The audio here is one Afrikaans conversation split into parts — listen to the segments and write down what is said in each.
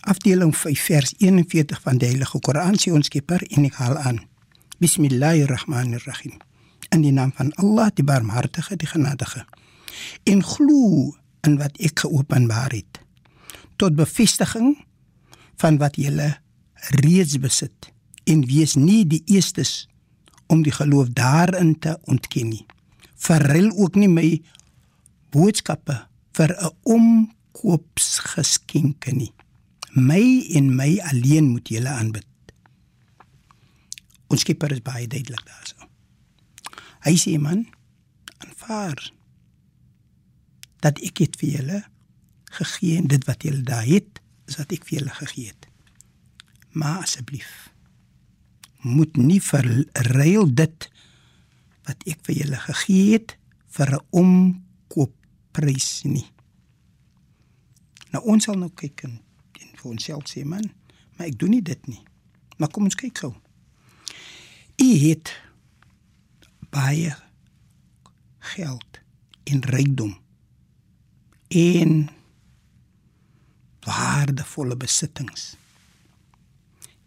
afdeling 5, vers 41 van die Heilige Koran sê ons Skepper en ek haal aan. Bismillahirrahmanirrahim. In die naam van Allah, die Barmhartige, die Genadige. En glo in wat ek geopenbaar het tot bevestiging van wat jy reeds besit en wees nie die eerstes om die geloof daarin te ontken nie. Verruil ook nie my boodskappe vir 'n omkoopsgeskenke nie. My en my alleen moet julle aanbid. Ons skepper is baie duidelik daarso. Hy sê man, aanvaar dat ek het vir julle gegee en dit wat julle daar het, is wat ek vir julle gegee het. Maar asseblief moet nie verruil dit wat ek vir julle gegee het vir 'n omkoopprys nie. Nou ons sal nou kyk en vir onsself sê man, maar ek doen nie dit nie. Maar kom ons kyk gou. U het baie geld en rykdom en waardevolle besittings.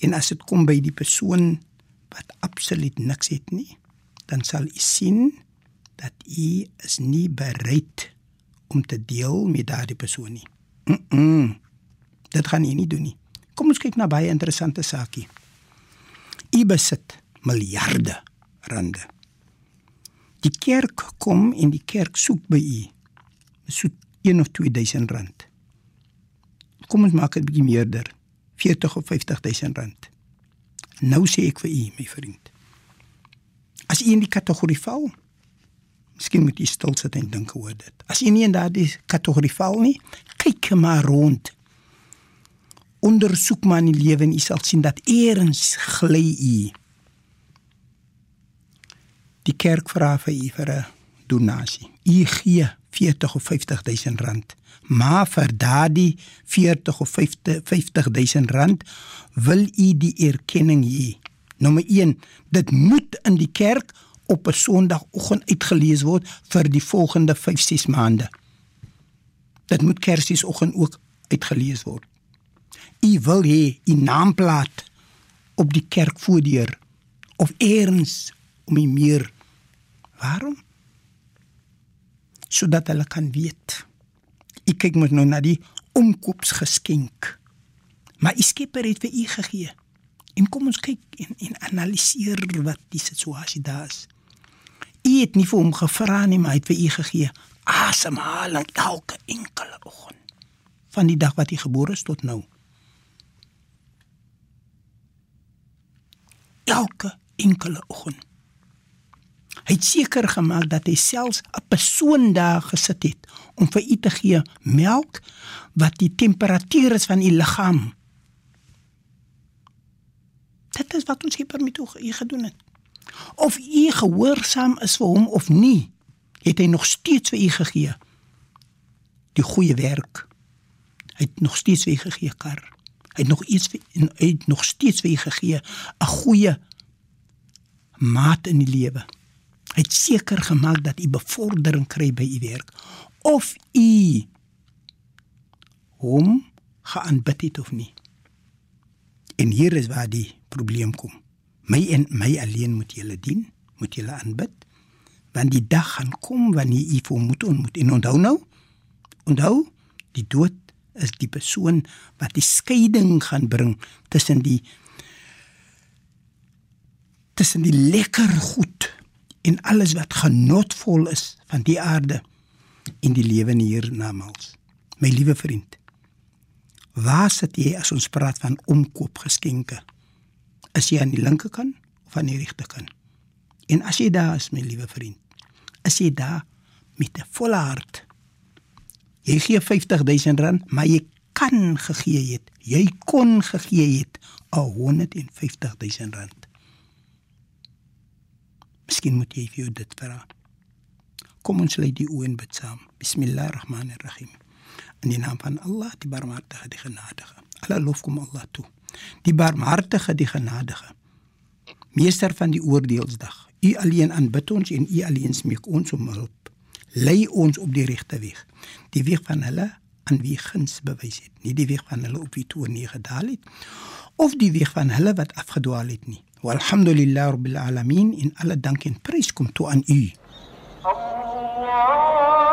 En as dit kom by die persoon wat absoluut niks het nie, dan sal u sien dat u is nie bereid om te deel met daardie persoon nie. Mm -mm. Dit gaan u nie doen nie. Kom ons kyk na baie interessante saakie. U besit miljarde rande. Die kerk kom en die kerk soek by u. So 1 of 2000 rand. Kom ons maak dit bietjie meerder. 40 of 50000 rand. Nou sê ek vir u, my vriend. As u in die kategorie val, miskien moet u stil sit en dink oor dit. As u nie in daardie kategorie val nie, kyk maar rond. Ondersoek maar in die lewe en u sal sien dat eers gly u. Die kerk vra vir u vir 'n donasie. U gee 40 of 50000 rand maar vir daardie 40 of 50 50000 rand wil u die erkenning hê. Nommer 1, dit moet in die kerk op 'n Sondagoggend uitgelees word vir die volgende 5-6 maande. Dit moet Kersfeesoggend ook uitgelees word. U wil hê u naamplaat op die kerkvoordeur of eers om u meer. Waarom? Sodat hulle kan weet u kyk mos nou na die omkoopsgeskenk. Maar u skepper het vir u gegee. En kom ons kyk en en analiseer wat die situasie daar is. U het nie vir hom gevra nie, maar hy het vir u gegee asemhaling elke enkele oggend van die dag wat hy gebore is tot nou. Elke enkele oggend. Hy het seker gemaak dat hy selfs 'n persoon daar gesit het om vir u te gee melk wat die temperatuur is van u liggaam. Dit is wat ons hier met u gedoen het. Of u gehoorsaam is vir hom of nie, het hy nog steeds vir u gegee die goeie werk. Hy het nog steeds vir u gegee kar. Hy het nog iets vir hy het nog steeds vir gegee 'n goeie maat in die lewe. Hy het seker gemaak dat u bevordering kry by u werk of u hom geaanbid het of nie. En hier is waar die probleem kom. My en my alleen moet julle dien, moet julle aanbid. Want die dag gaan kom wanneer u vir moet ontmoet. En onthou nou, onthou, die dood is die persoon wat die skeiding gaan bring tussen die tussen die lekker goed en alles wat genotvol is van die aarde in die lewe hiernamaals. My liewe vriend, waar sit jy as ons praat van omkoopgeskenke? Is jy aan die linkerkant of aan die regterkant? En as jy daar is, my liewe vriend, is jy daar met 'n volle hart. Jy gee 50000 rand, maar jy kan gegee het. Jy kon gegee het 150000 rand. Miskien moet jy vir jou dit vra. Kom ons lê die oë en bid saam. Bismillahirrahmanirrahim. In die naam van Allah, die Barmhartige, die Genadige. Alle lof kom Allah toe. Die Barmhartige, die Genadige. Meester van die oordeelsdag. U alleen aanbid ons en u alleen smeek ons om hulp. Lei ons op die regte weeg. Die weeg van hulle aan wie guns bewys het, nie die weeg van hulle op wie toe nie gedaal het of die weeg van hulle wat afgedwaal het nie. Walhamdulillah rabbil alamin in alle dank en prys kom toe aan u. Allah